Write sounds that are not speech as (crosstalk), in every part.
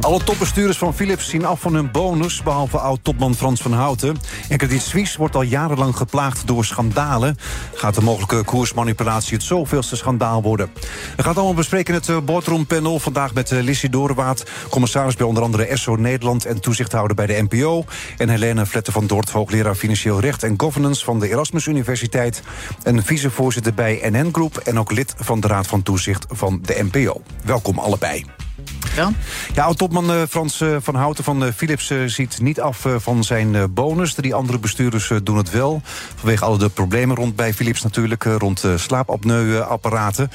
alle topbestuurders van Philips zien af van hun bonus... behalve oud-topman Frans van Houten. En Credit Suisse wordt al jarenlang geplaagd door schandalen. Gaat de mogelijke koersmanipulatie het zoveelste schandaal worden? We gaan het allemaal bespreken in het eh, boardroompanel. Vandaag met uh, Lissy Doorwaard, commissaris bij onder andere ESSO Nederland... en toezichthouder bij de NPO. En Helene Vletter van Dort, hoogleraar Financieel Recht en Governance... van de Erasmus Universiteit. En vicevoorzitter bij NN Groep... en ook lid van de Raad van Toezicht van de NPO. Welkom allebei. Ja, oud-topman uh, Frans uh, van Houten van uh, Philips ziet niet af van zijn bonus. Drie andere bestuurders doen het wel. Vanwege alle de problemen rond bij Philips natuurlijk. rond slaapapneuapparaten.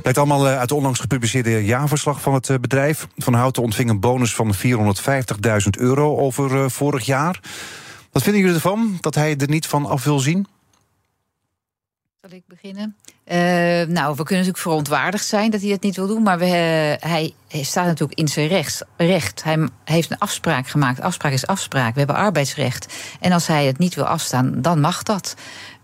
Blijkt allemaal uit onlangs gepubliceerde jaarverslag van het bedrijf. Van Houten ontving een bonus van 450.000 euro over vorig jaar. Wat vinden jullie ervan, dat hij er niet van af wil zien? Zal ik beginnen? Uh, nou, we kunnen natuurlijk verontwaardigd zijn dat hij het niet wil doen. Maar we, uh, hij, staat natuurlijk in zijn recht, recht. Hij heeft een afspraak gemaakt. Afspraak is afspraak. We hebben arbeidsrecht. En als hij het niet wil afstaan, dan mag dat.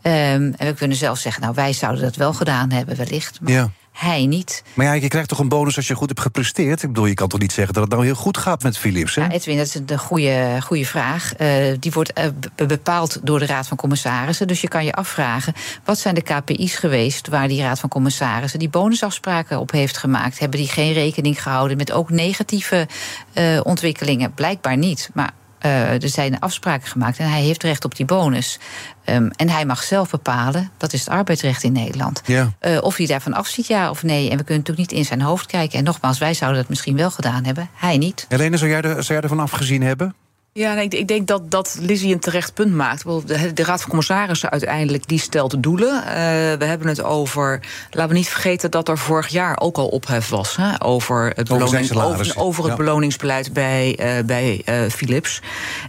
Um, en we kunnen zelfs zeggen, nou, wij zouden dat wel gedaan hebben, wellicht. Maar ja hij niet. Maar ja, je krijgt toch een bonus als je goed hebt gepresteerd? Ik bedoel, je kan toch niet zeggen dat het nou heel goed gaat met Philips? Hè? Ja, Edwin, dat is een goede, goede vraag. Uh, die wordt uh, bepaald door de Raad van Commissarissen. Dus je kan je afvragen, wat zijn de KPI's geweest... waar die Raad van Commissarissen die bonusafspraken op heeft gemaakt? Hebben die geen rekening gehouden met ook negatieve uh, ontwikkelingen? Blijkbaar niet, maar uh, er zijn afspraken gemaakt en hij heeft recht op die bonus. Um, en hij mag zelf bepalen, dat is het arbeidsrecht in Nederland. Ja. Uh, of hij daarvan afziet, ja of nee. En we kunnen natuurlijk niet in zijn hoofd kijken. En nogmaals, wij zouden dat misschien wel gedaan hebben, hij niet. Helene, zou jij, er, zou jij ervan afgezien hebben? Ja, nee, ik denk dat, dat Lizzie een terecht punt maakt. De, de Raad van Commissarissen uiteindelijk die stelt doelen. Uh, we hebben het over. Laten we niet vergeten dat er vorig jaar ook al ophef was. Hè, over het, beloning, over, over, het beloningsbeleid bij, uh, bij uh, Philips.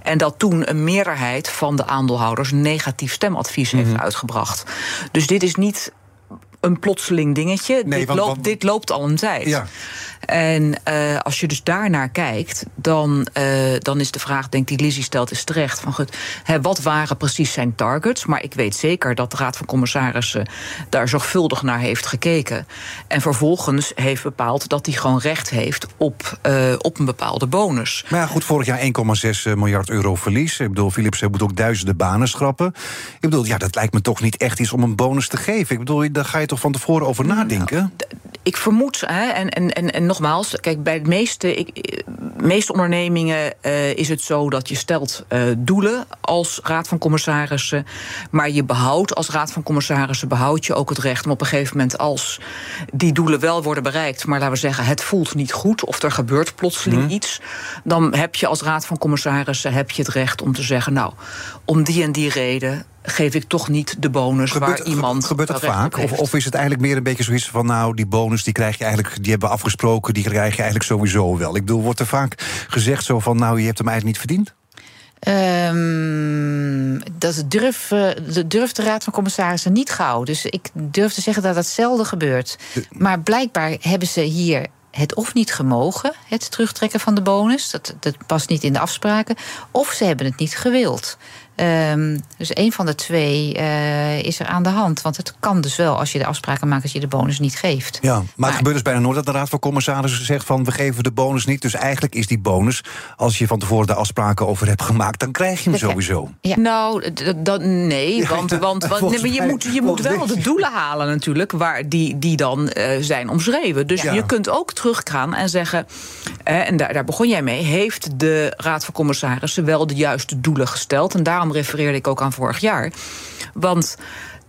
En dat toen een meerderheid van de aandeelhouders negatief stemadvies mm -hmm. heeft mhm. uitgebracht. Dus dit is niet een plotseling dingetje. Nee, dit, want, loopt, want... dit loopt al een tijd. Ja. En uh, als je dus daarnaar kijkt, dan, uh, dan is de vraag, denk die Lizzie stelt, is terecht. Van goed, hè, wat waren precies zijn targets? Maar ik weet zeker dat de Raad van Commissarissen daar zorgvuldig naar heeft gekeken. En vervolgens heeft bepaald dat hij gewoon recht heeft op, uh, op een bepaalde bonus. Maar ja, goed, vorig jaar 1,6 miljard euro verlies. Ik bedoel, Philips moet ook duizenden banen schrappen. Ik bedoel, ja, dat lijkt me toch niet echt iets om een bonus te geven. Ik bedoel, daar ga je toch van tevoren over nou, nadenken? Ik vermoed, hè, en, en, en, en nogmaals, kijk, bij de meeste, ik, meeste ondernemingen uh, is het zo dat je stelt uh, doelen als raad van commissarissen, maar je behoudt als raad van commissarissen behoud je ook het recht om op een gegeven moment als die doelen wel worden bereikt, maar laten we zeggen het voelt niet goed of er gebeurt plotseling mm. iets, dan heb je als raad van commissarissen heb je het recht om te zeggen, nou, om die en die reden geef ik toch niet de bonus gebeurt, waar iemand. Gebeurt dat vaak? Of, of, is het eigenlijk meer een beetje zoiets van: nou, die bonus die krijg je eigenlijk, die hebben we afgesproken, die krijg je eigenlijk sowieso wel. Ik bedoel, wordt er vaak gezegd zo van: nou, je hebt hem eigenlijk niet verdiend? Um, dat durf, uh, durft de Raad van Commissarissen niet gauw. Dus ik durf te zeggen dat dat zelden gebeurt. Maar blijkbaar hebben ze hier het of niet gemogen, het terugtrekken van de bonus. Dat, dat past niet in de afspraken. Of ze hebben het niet gewild. Um, dus een van de twee uh, is er aan de hand. Want het kan dus wel als je de afspraken maakt dat je de bonus niet geeft. Ja, maar, maar het gebeurt dus bijna nooit dat de Raad van Commissarissen zegt van we geven de bonus niet. Dus eigenlijk is die bonus, als je van tevoren de afspraken over hebt gemaakt, dan krijg je hem sowieso. Ja. Nou, dat, nee, want, want, want nee, maar je, moet, je moet wel de doelen halen natuurlijk, waar die, die dan uh, zijn omschreven. Dus ja. je kunt ook teruggaan en zeggen, uh, en daar, daar begon jij mee, heeft de Raad van Commissarissen wel de juiste doelen gesteld? En daarom refereerde ik ook aan vorig jaar. Want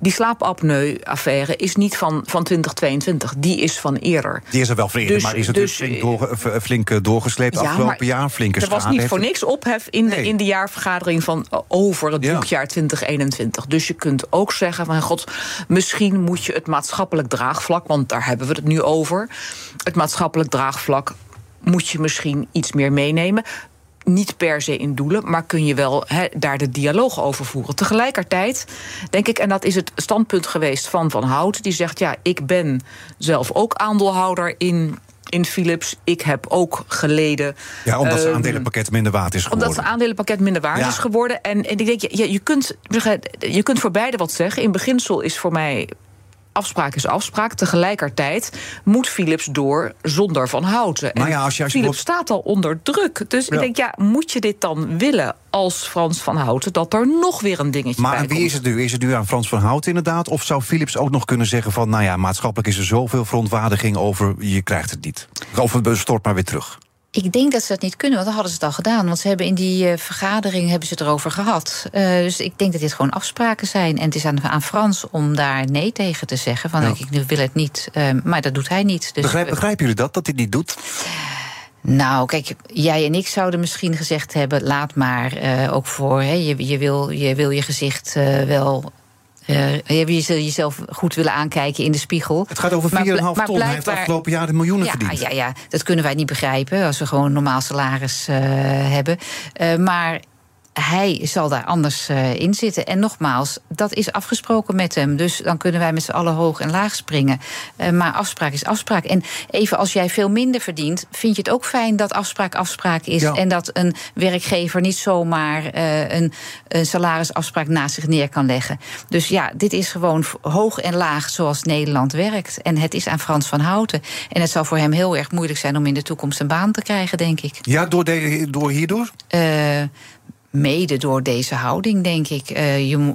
die slaapapneu-affaire is niet van, van 2022. Die is van eerder. Die is er wel van eerder, dus, maar is het dus, flink, door, flink doorgesleept ja, afgelopen jaar? Flinke er was niet voor niks ophef in, nee. de, in de jaarvergadering van over het ja. boekjaar 2021. Dus je kunt ook zeggen van god, misschien moet je het maatschappelijk draagvlak, want daar hebben we het nu over. Het maatschappelijk draagvlak moet je misschien iets meer meenemen niet per se in doelen, maar kun je wel he, daar de dialoog over voeren. Tegelijkertijd denk ik, en dat is het standpunt geweest van Van Hout, die zegt: ja, ik ben zelf ook aandeelhouder in in Philips. Ik heb ook geleden. Ja, omdat het ehm, aandelenpakket minder waard is geworden. Omdat het aandelenpakket minder waard Ja. is geworden. En, en ik denk, ja, je, kunt, je kunt voor beide wat zeggen. In beginsel is voor mij afspraak is afspraak. Tegelijkertijd moet Philips door zonder Van Houten. En Maar ja, als je- als je Philips staat al onder druk. Dus Ja. ik denk, ja, moet je dit dan willen als Frans Van Houten... dat er nog weer een dingetje Maar bij aan wie komt? is het nu? Is het nu aan Frans van Hout inderdaad? Of zou Philips ook nog kunnen zeggen van... nou ja, maatschappelijk is er zoveel verontwaardiging over... je krijgt het niet. Of het stort maar weer terug. Ik denk dat ze dat niet kunnen, want dan hadden ze het al gedaan. Want ze hebben in die eh, vergadering hebben ze het erover gehad. Eh, dus ik denk dat dit gewoon afspraken zijn. En het is aan, aan Frans om daar nee tegen te zeggen. Van ik wil het niet. Eh, maar dat doet hij niet. Dus, Begrijp, eh, begrijpen jullie dat, dat hij het niet doet? Nou, kijk, jij en ik zouden misschien gezegd hebben: laat maar. ook voor, hè, je, je, wil, je wil je gezicht wel. Eh, je je- jezelf goed willen aankijken in de spiegel. Het gaat over 4,5 Maar ton. bl- maar Hij heeft blijkbaar- afgelopen jaar de miljoenen ja, verdiend. Ja, ja, dat kunnen wij niet begrijpen als we gewoon een normaal salaris eh, hebben. Eh, maar hij zal daar anders eh, in zitten. En nogmaals, dat is afgesproken met hem. Dus dan kunnen wij met z'n allen hoog en laag springen. Eh, maar afspraak is afspraak. En even als jij veel minder verdient, vind je het ook fijn dat afspraak afspraak is. Ja. En dat een werkgever niet zomaar eh, een, een salarisafspraak naast zich neer kan leggen. Dus ja, dit is gewoon hoog en laag zoals Nederland werkt. En het is aan Frans van Houten. En het zal voor hem heel erg moeilijk zijn om in de toekomst een baan te krijgen, denk ik. Ja, door, de, door hierdoor? Mede door deze houding, denk ik. Eh, je,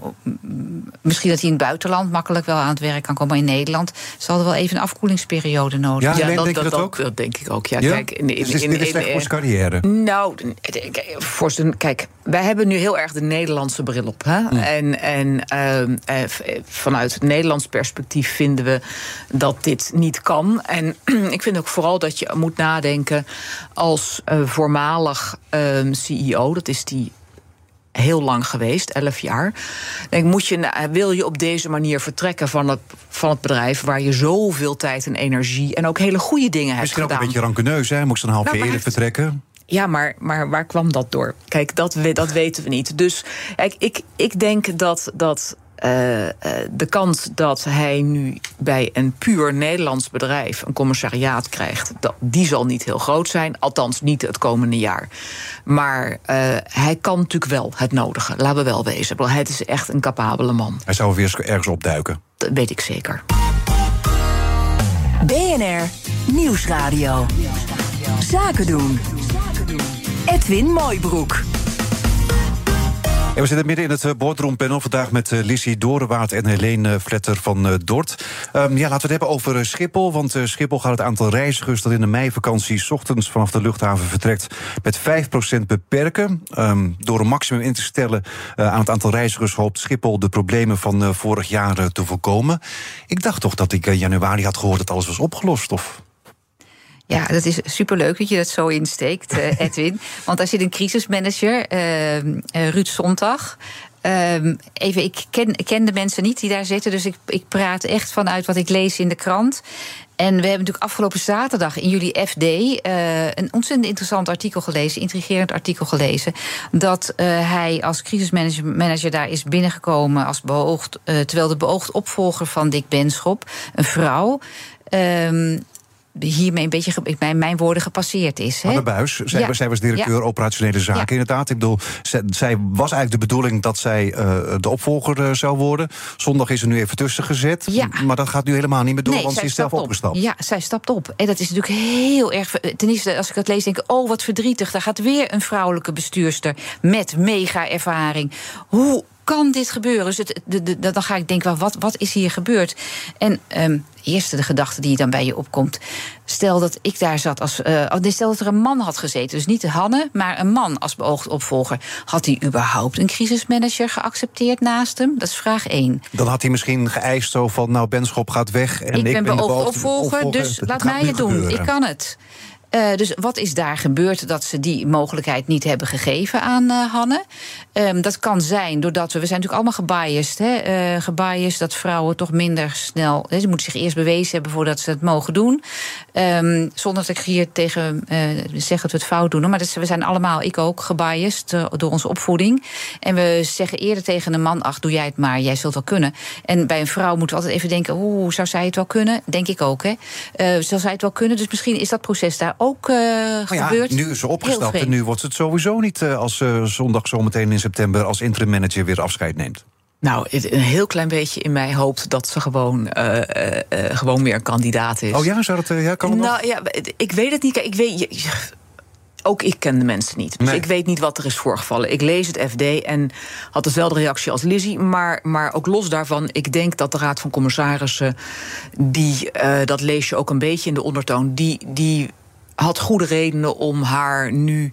misschien dat hij in het buitenland makkelijk wel aan het werk kan komen. Maar in Nederland zal er wel even een afkoelingsperiode nodig Ja, zijn. Helene, dat, denk dat, ook? dat denk ik ook. Ja, Ja? kijk, in, in, Dus is- in- dit is in- slecht voor zijn carrière. Nou, kijk, voor zijn, kijk, wij hebben nu heel erg de Nederlandse bril op. Hè? En, en ehm, eh, eh, vanuit het Nederlands perspectief vinden we dat dit niet kan. En (clears throat) ik vind ook vooral dat je moet nadenken als eh, voormalig ehm, CEO, dat is die heel lang geweest, 11 jaar. Denk, moet je, na- wil je op deze manier vertrekken van het, van het bedrijf waar je zoveel tijd en energie en ook hele goede dingen hebt Misschien ook gedaan? een beetje rancuneus, hè? Moest een half Nou, jaar eerder vertrekken. Ja, maar, maar waar kwam dat door? Kijk, dat, we, dat weten we niet. Dus kijk, ik, ik denk dat, dat eh, eh, de kans dat hij nu bij een puur Nederlands bedrijf een commissariaat krijgt, dat, die zal niet heel groot zijn. Althans, niet het komende jaar. Maar eh, hij kan natuurlijk wel het nodige. Laten we wel wezen. Hij is echt een capabele man. Hij zou weer ergens opduiken. Dat weet ik zeker. BNR Nieuwsradio. Zaken doen. Edwin Mooibroek. We zitten midden in het eh, boardroompanel. Vandaag met eh, Lizzie Dorenwaard en Helene Vletter van eh, Dort. Ehm, ja, laten we het hebben over Schiphol. Want Schiphol gaat het aantal reizigers dat in de meivakantie... ochtends vanaf de luchthaven vertrekt met 5% beperken. Ehm, door een maximum in te stellen aan het aantal reizigers... hoopt Schiphol de problemen van vorig jaar te voorkomen. Ik dacht toch dat ik in januari had gehoord dat alles was opgelost, of... Ja, dat is superleuk dat je dat zo insteekt, eh, (laughs) Edwin. Want daar zit een crisismanager, eh, eh, Ruud Sontag. Ehm, even, ik ken, de mensen niet die daar zitten, dus ik, ik praat echt vanuit wat ik lees in de krant. En we hebben natuurlijk afgelopen zaterdag in jullie FD eh, een ontzettend interessant artikel gelezen, intrigerend artikel gelezen. Dat hij als crisismanager manager daar is binnengekomen als beoogd, terwijl de beoogd opvolger van Dick Benschop, een vrouw. ehm, hiermee een beetje, mijn, mijn woorden, gepasseerd is. hè? Anne Buis, zij, Ja. zij was directeur Ja. operationele zaken, Ja. inderdaad. Ik bedoel, zij, zij was eigenlijk de bedoeling dat zij eh, de opvolger eh, zou worden. Zondag is er nu even tussen gezet. Ja. Maar dat gaat nu helemaal niet meer door, want ze zij is zelf stapt op. opgestapt. Ja, zij stapt op. En dat is natuurlijk heel erg. Ten eerste, als ik het lees, denk ik: oh, wat verdrietig. Daar gaat weer een vrouwelijke bestuurster met mega ervaring. Hoe kan dit gebeuren? Dus het, de, de, dan ga ik denken: wat, wat is hier gebeurd? En ehm eerste de gedachte die dan bij je opkomt. Stel dat ik daar zat als. nee, stel dat er een man had gezeten. Dus niet de Hanne, maar een man als beoogd opvolger. Had hij überhaupt een crisismanager geaccepteerd naast hem? Dat is vraag één. Dan had hij misschien geëist zo van, nou, Benschop gaat weg. En ik ben de beoogd opvolger, dus laat mij het doen. gebeuren. Ik kan het. Uh, dus wat is daar gebeurd dat ze die mogelijkheid niet hebben gegeven aan uh, Hanne? Um, dat kan zijn doordat we, we zijn natuurlijk allemaal gebiased, hè, uh, gebiased dat vrouwen toch minder snel, hè, ze moeten zich eerst bewezen hebben voordat ze het mogen doen. Um, zonder dat ik hier tegen zeg dat we het fout doen, maar we zijn allemaal, ik ook, gebiased door onze opvoeding. En we zeggen eerder tegen een man, ach, doe jij het maar, jij zult wel kunnen. En bij een vrouw moeten we altijd even denken, hoe zou zij het wel kunnen? Denk ik ook, hè. zal zij het wel kunnen? Dus misschien is dat proces daar ook uh, ja, gebeurd. Nu is ze opgestapt en nu wordt het sowieso niet uh, als uh, zondag zometeen in september als interim manager weer afscheid neemt. Nou, een heel klein beetje in mij hoopt dat ze gewoon, gewoon meer een kandidaat is. Oh ja, zou dat, ja, kan het Nou nog? ja, ik weet het niet. Ik weet, ook ik ken de mensen niet. Dus nee. ik weet niet wat er is voorgevallen. Ik lees het FD en had dezelfde reactie als Lizzie. Maar, maar ook los daarvan, ik denk dat de Raad van Commissarissen... Die, uh, dat lees je ook een beetje in de ondertoon... die, die had goede redenen om haar nu.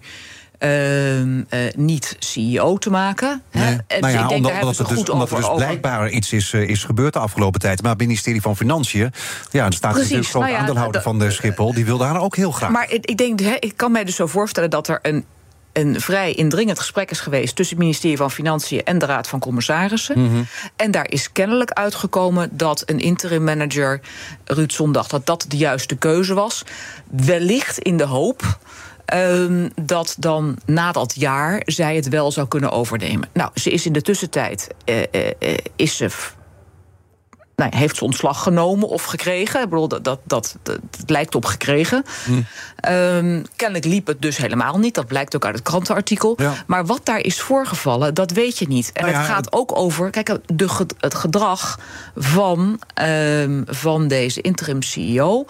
Uh, uh, niet CEO te maken. Nee. Nou ja, ik denk, omdat, het dus, omdat er dus blijkbaar iets is, uh, is gebeurd de afgelopen tijd. Maar het ministerie van Financiën, ja, er staat natuurlijk zo'n nou ja, aandeelhouder van de Schiphol, die wilde haar ook heel graag. Maar ik denk, ik kan mij dus zo voorstellen dat er een een vrij indringend gesprek is geweest tussen het ministerie van Financiën en de Raad van Commissarissen. Mm -hmm. En daar is kennelijk uitgekomen dat een interim manager, Ruud Zondag, dat dat de juiste keuze was. Wellicht in de hoop. Um, dat dan na dat jaar zij het wel zou kunnen overnemen. Nou, ze is in de tussentijd uh, uh, is ze nou, heeft ze ontslag genomen of gekregen. Ik bedoel, dat, dat, dat, dat het lijkt op gekregen. Hm. Um, kennelijk liep het dus helemaal niet. Dat blijkt ook uit het krantenartikel. Ja. Maar wat daar is voorgevallen, dat weet je niet. En nou ja, het gaat ook over kijk, de, het gedrag van, um, van deze interim-CEO.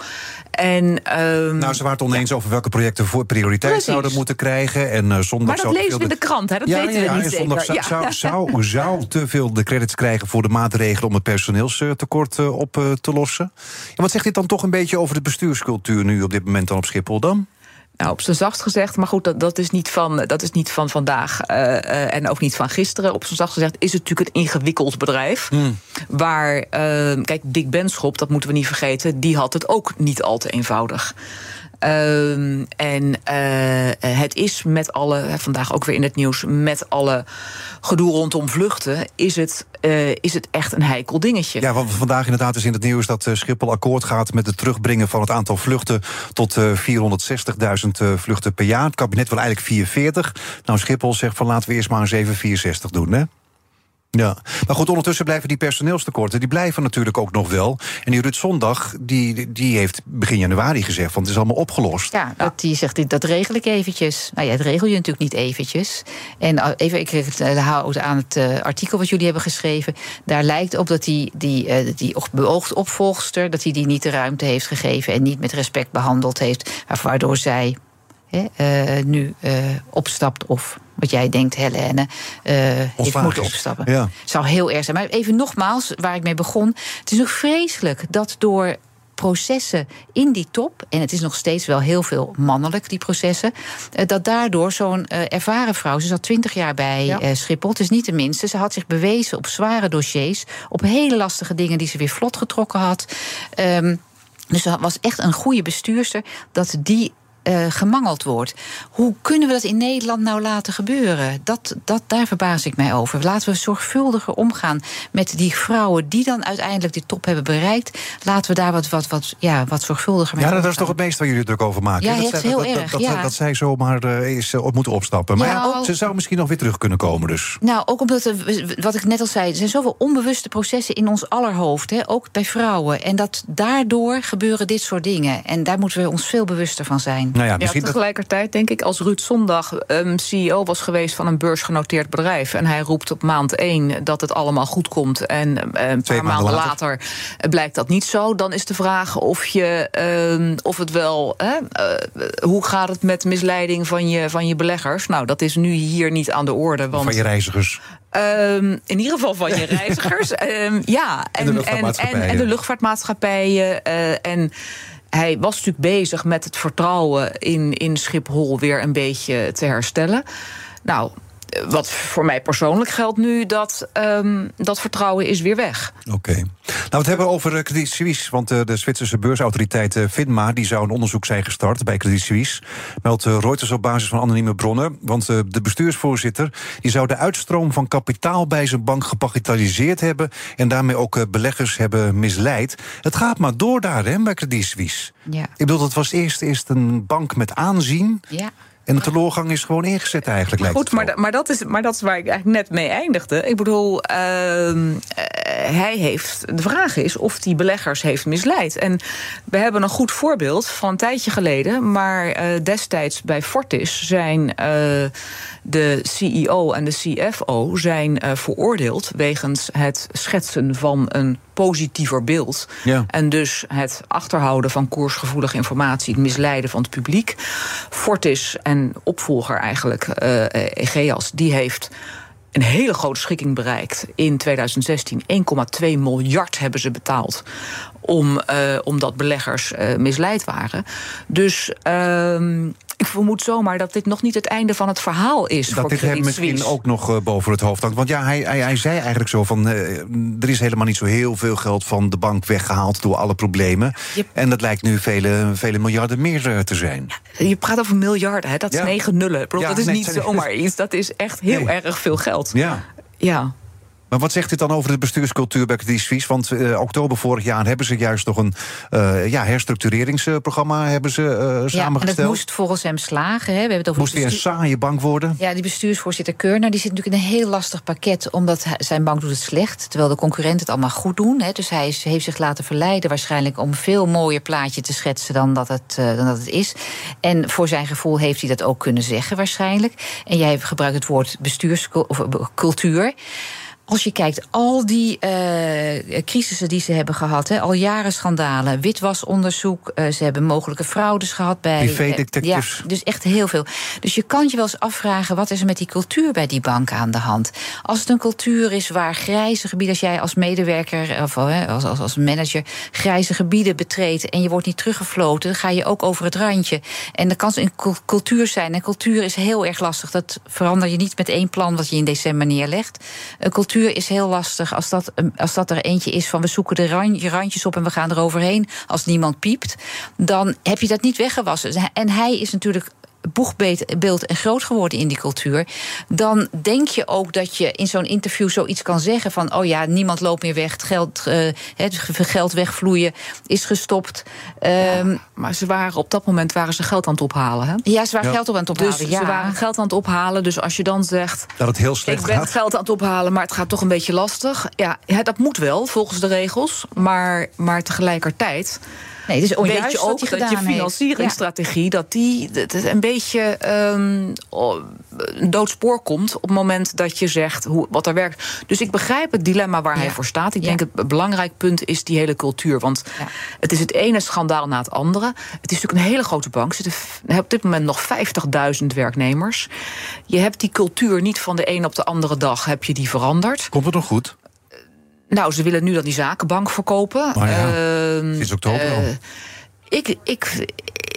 En, um, nou, ze waren het oneens ja. over welke projecten voor prioriteit Precies. zouden moeten krijgen. En uh, zondag maar dat lezen we in de krant, hè? dat ja, weten ja, we niet zondag zeker. Zou, zou, zou, zou, te veel de credits krijgen voor de maatregelen... om het personeelstekort uh, op uh, te lossen. Ja, wat zegt dit dan toch een beetje over de bestuurscultuur... nu op dit moment dan op Schiphol dan? Nou, op zijn zachtst gezegd, maar goed, dat, dat, is, niet van, dat is niet van vandaag uh, uh, en ook niet van gisteren. Op zijn zachtst gezegd is het natuurlijk een ingewikkeld bedrijf. Mm. Waar, uh, kijk, Dick Benschop, dat moeten we niet vergeten, die had het ook niet al te eenvoudig. Um, en uh, het is met alle, vandaag ook weer in het nieuws, met alle gedoe rondom vluchten, is het, uh, is het echt een heikel dingetje. Ja, want vandaag inderdaad is in het nieuws dat Schiphol akkoord gaat met het terugbrengen van het aantal vluchten tot uh, 460.000 vluchten per jaar. Het kabinet wil eigenlijk 440. Nou, Schiphol zegt van laten we eerst maar even 460 doen, hè? Ja, maar goed, ondertussen blijven die personeelstekorten... die blijven natuurlijk ook nog wel. En die Zondag, die, die heeft begin januari gezegd... want het is allemaal opgelost. Ja, dat, die zegt, dat regel ik eventjes. Nou ja, dat regel je natuurlijk niet eventjes. En even, ik houd aan het uh, artikel wat jullie hebben geschreven... daar lijkt op dat die, die, uh, die beoogd opvolgster... dat hij die, die niet de ruimte heeft gegeven... en niet met respect behandeld heeft... waardoor zij uh, nu opstapt of wat jij denkt, Helene, uh, heeft moeten opstappen. Ja. Zou heel erg zijn. Maar even nogmaals, waar ik mee begon. Het is nog vreselijk dat door processen in die top, en het is nog steeds wel heel veel mannelijk, die processen, dat daardoor zo'n uh, ervaren vrouw, ze zat twintig jaar bij ja. uh, Schiphol, het is niet de minste, ze had zich bewezen op zware dossiers, op hele lastige dingen die ze weer vlot getrokken had. Um, dus ze was echt een goede bestuurster, dat die uh, gemangeld wordt. Hoe kunnen we dat in Nederland nou laten gebeuren? Dat, dat, daar verbaas ik mij over. Laten we zorgvuldiger omgaan met die vrouwen die dan uiteindelijk die top hebben bereikt. Laten we daar wat, wat, wat, ja, wat zorgvuldiger mee Ja, omgaan. dat is toch het meeste waar jullie druk over maken? Ja, dat, zij, heel dat, erg. Dat, ja. dat, zij zomaar uh, is op moeten opstappen. Maar ja, ja, ze zou misschien nog weer terug kunnen komen dus. Nou, ook omdat, er, wat ik net al zei, er zijn zoveel onbewuste processen in ons aller hoofd. Hè, ook bij vrouwen. En dat daardoor gebeuren dit soort dingen. En daar moeten we ons veel bewuster van zijn. Nou ja, tegelijkertijd denk ik, als Ruud Zondag um, CEO was geweest van een beursgenoteerd bedrijf. en hij roept op maand 1 dat het allemaal goed komt. en uh, een paar maanden later. later. blijkt dat niet zo. dan is de vraag of, je, um, of het wel. Uh, hoe gaat het met misleiding van je, van je beleggers? Nou, dat is nu hier niet aan de orde. Want, van je reizigers. Um, in ieder geval van je (laughs) reizigers. um, ja, en, en, de en, en, en de luchtvaartmaatschappijen. Uh, en hij was natuurlijk bezig met het vertrouwen in, in Schiphol weer een beetje te herstellen. Nou, wat voor mij persoonlijk geldt nu, dat um, dat vertrouwen is weer weg. Oké. Okay. Nou, we het hebben over Credit Suisse. Want uh, de Zwitserse beursautoriteit uh, FINMA die zou een onderzoek zijn gestart bij Credit Suisse. Meldt Reuters op basis van anonieme bronnen. Want de bestuursvoorzitter die zou de uitstroom van kapitaal bij zijn bank gepagitaliseerd hebben. En daarmee ook beleggers hebben misleid. Het gaat maar door daar, hè, bij Credit Suisse. Ja. Ik bedoel, het was eerst, eerst een bank met aanzien. Ja. En de teleurgang is gewoon ingezet eigenlijk. Lijkt Goed, maar, maar, dat is, maar dat is waar ik eigenlijk net mee eindigde. Ik bedoel, uh, hij heeft. De vraag is of die beleggers heeft misleid. En we hebben een goed voorbeeld van een tijdje geleden. Maar uh, destijds bij Fortis zijn uh, de CEO en de CFO zijn veroordeeld wegens het schetsen van een positiever beeld. Ja. En dus het achterhouden van koersgevoelige informatie, het misleiden van het publiek. Fortis en opvolger eigenlijk, uh, Egeas, die heeft een hele grote schikking bereikt. In 2016 1,2 miljard hebben ze betaald. Om, uh, omdat beleggers uh, misleid waren. Dus uh, ik vermoed zomaar dat dit nog niet het einde van het verhaal is. Dat voor dit hem misschien Suisse. ook nog uh, boven het hoofd hangt. Want ja, hij, hij, hij zei eigenlijk zo van... Er is helemaal niet zo heel veel geld van de bank weggehaald... door alle problemen. Je- En dat lijkt nu vele, vele miljarden meer te zijn. Je praat over miljarden, hè? dat is Ja. negen nullen. Ik bedoel, Ja, dat is nee, niet zomaar iets. Dat is echt heel Nee. erg veel geld. Ja. Ja. Maar wat zegt dit dan over de bestuurscultuur bij Credit Suisse? Want eh, oktober vorig jaar hebben ze juist nog een eh, ja, herstructureringsprogramma hebben ze, eh, Ja, en samengesteld. dat moest volgens hem slagen. Hè. We hebben het over Moest weer een saaie bank worden. Ja, die bestuursvoorzitter Keurner die zit natuurlijk in een heel lastig pakket. Omdat zijn bank doet het slecht. Terwijl de concurrenten het allemaal goed doen. Hè. Dus hij is, heeft zich laten verleiden waarschijnlijk om een veel mooier plaatje te schetsen dan dat, het, dan dat het is. En voor zijn gevoel heeft hij dat ook kunnen zeggen waarschijnlijk. En jij gebruikt het woord bestuurscultuur. Als je kijkt, al die eh crisissen die ze hebben gehad, hè, al jaren schandalen, witwasonderzoek, eh, ze hebben mogelijke fraudes gehad bij. Privédetectives. eh, ja, dus echt heel veel. Dus je kan je wel eens afvragen, wat is er met die cultuur bij die bank aan de hand? Als het een cultuur is waar grijze gebieden, als jij als medewerker of als, als, als manager grijze gebieden betreedt en je wordt niet teruggefloten, dan ga je ook over het randje. En dat kan een cul- cultuur zijn. En cultuur is heel erg lastig. Dat verander je niet met één plan wat je in december neerlegt. Een cultuur is heel lastig als dat, eh, als dat er eentje is van we zoeken de ran- je randjes op en we gaan er overheen als niemand piept. Dan heb je dat niet weggewassen. En hij is natuurlijk boegbeeld en groot geworden in die cultuur. Dan denk je ook dat je in zo'n interview zoiets kan zeggen van... oh ja, niemand loopt meer weg, het geld, eh, het geld wegvloeien is gestopt. Ehm, Maar ze waren op dat moment waren ze geld aan het ophalen. Hè? ja, ze waren Ja. geld op aan het ophalen. Dus ja. ze waren geld aan het ophalen. Dus als je dan zegt. Dat het heel Ik slecht ben gaat. geld aan het ophalen, maar het gaat toch een beetje lastig. Ja, ja, dat moet wel volgens de regels. Maar, maar tegelijkertijd Nee, het is onjuist weet je ook dat je financieringsstrategie... dat die een beetje ehm, oh, een doodspoor komt... op het moment dat je zegt hoe, wat er werkt. Dus ik begrijp het dilemma waar hij voor staat. Ik Ja. denk het een belangrijk punt is die hele cultuur. Want Ja. het is het ene schandaal na het andere. Het is natuurlijk een hele grote bank. Er zitten op dit moment nog 50.000 werknemers. Je hebt die cultuur niet van de een op de andere dag heb je die veranderd. Komt het nog goed? Nou, ze willen nu dan die zakenbank verkopen. Maar ja, Ehm, sinds oktober eh, ik, ik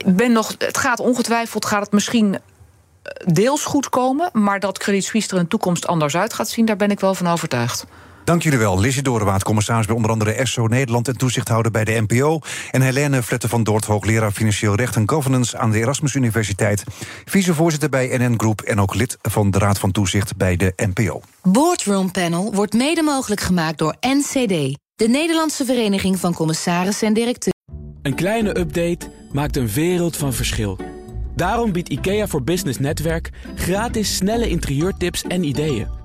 ben nog. Het gaat ongetwijfeld gaat het misschien eh, deels goed komen. Maar dat Credit Suisse er in de toekomst anders uit gaat zien, daar ben ik wel van overtuigd. Dank jullie wel. Lizzie Doornwaard, commissaris bij onder andere ESSO Nederland... en toezichthouder bij de NPO. En Helene Vletten van Dort, hoogleraar Financieel Recht en Governance... aan de Erasmus Universiteit. Vicevoorzitter bij NN Groep en ook lid van de Raad van Toezicht bij de NPO. Boardroom Panel wordt mede mogelijk gemaakt door NCD, de Nederlandse Vereniging van Commissarissen en Directeuren. Een kleine update maakt een wereld van verschil. Daarom biedt IKEA voor Business Netwerk gratis snelle interieurtips en ideeën.